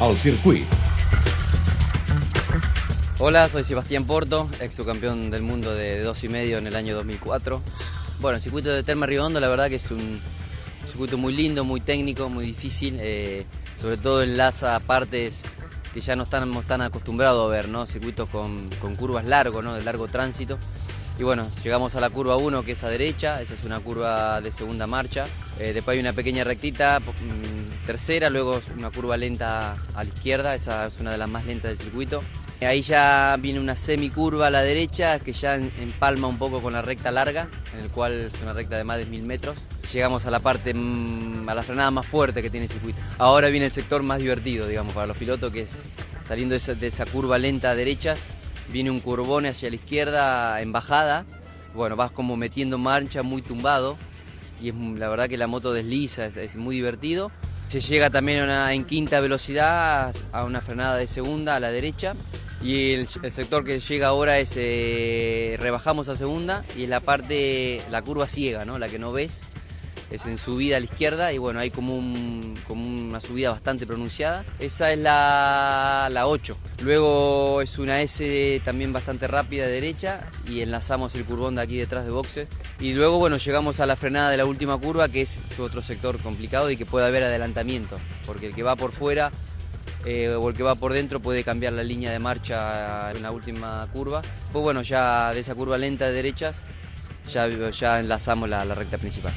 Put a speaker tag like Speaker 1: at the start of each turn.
Speaker 1: al circuit.
Speaker 2: Hola, soy Sebastián Porto, ex subcampeón del mundo de dos y medio en el año 2004. Bueno, el circuito de Terma Riondo la verdad que es un circuito muy lindo, muy técnico, muy difícil, eh, sobre todo enlaza partes que ya no estamos tan acostumbrados a ver, ¿no? Circuitos con, con curvas largos, ¿no? De largo tránsito. Y bueno, llegamos a la curva 1 que es a derecha, esa es una curva de segunda marcha. Eh, después hay una pequeña rectita, mm, tercera, luego una curva lenta a la izquierda, esa es una de las más lentas del circuito. Ahí ya viene una semicurva a la derecha que ya empalma un poco con la recta larga, en el cual es una recta de más de mil metros. Llegamos a la parte, mm, a la frenada más fuerte que tiene el circuito. Ahora viene el sector más divertido, digamos, para los pilotos, que es saliendo de esa, de esa curva lenta a derechas, viene un curbón hacia la izquierda en bajada, bueno, vas como metiendo marcha muy tumbado y es, la verdad que la moto desliza, es, muy divertido. Se llega también en quinta velocidad a una frenada de segunda a la derecha y el, sector que llega ahora es eh, rebajamos a segunda y es la parte, la curva ciega, ¿no? la que no ves es en subida a la izquierda y bueno, hay como, una subida bastante pronunciada. Esa es la, la 8. Luego es una S también bastante rápida de derecha y enlazamos el curvón de aquí detrás de boxes. Y luego bueno, llegamos a la frenada de la última curva que es otro sector complicado y que puede haber adelantamiento, porque el que va por fuera eh, o el que va por dentro puede cambiar la línea de marcha en la última curva. Pues bueno, ya de esa curva lenta de derechas ya, ya enlazamos la recta principal.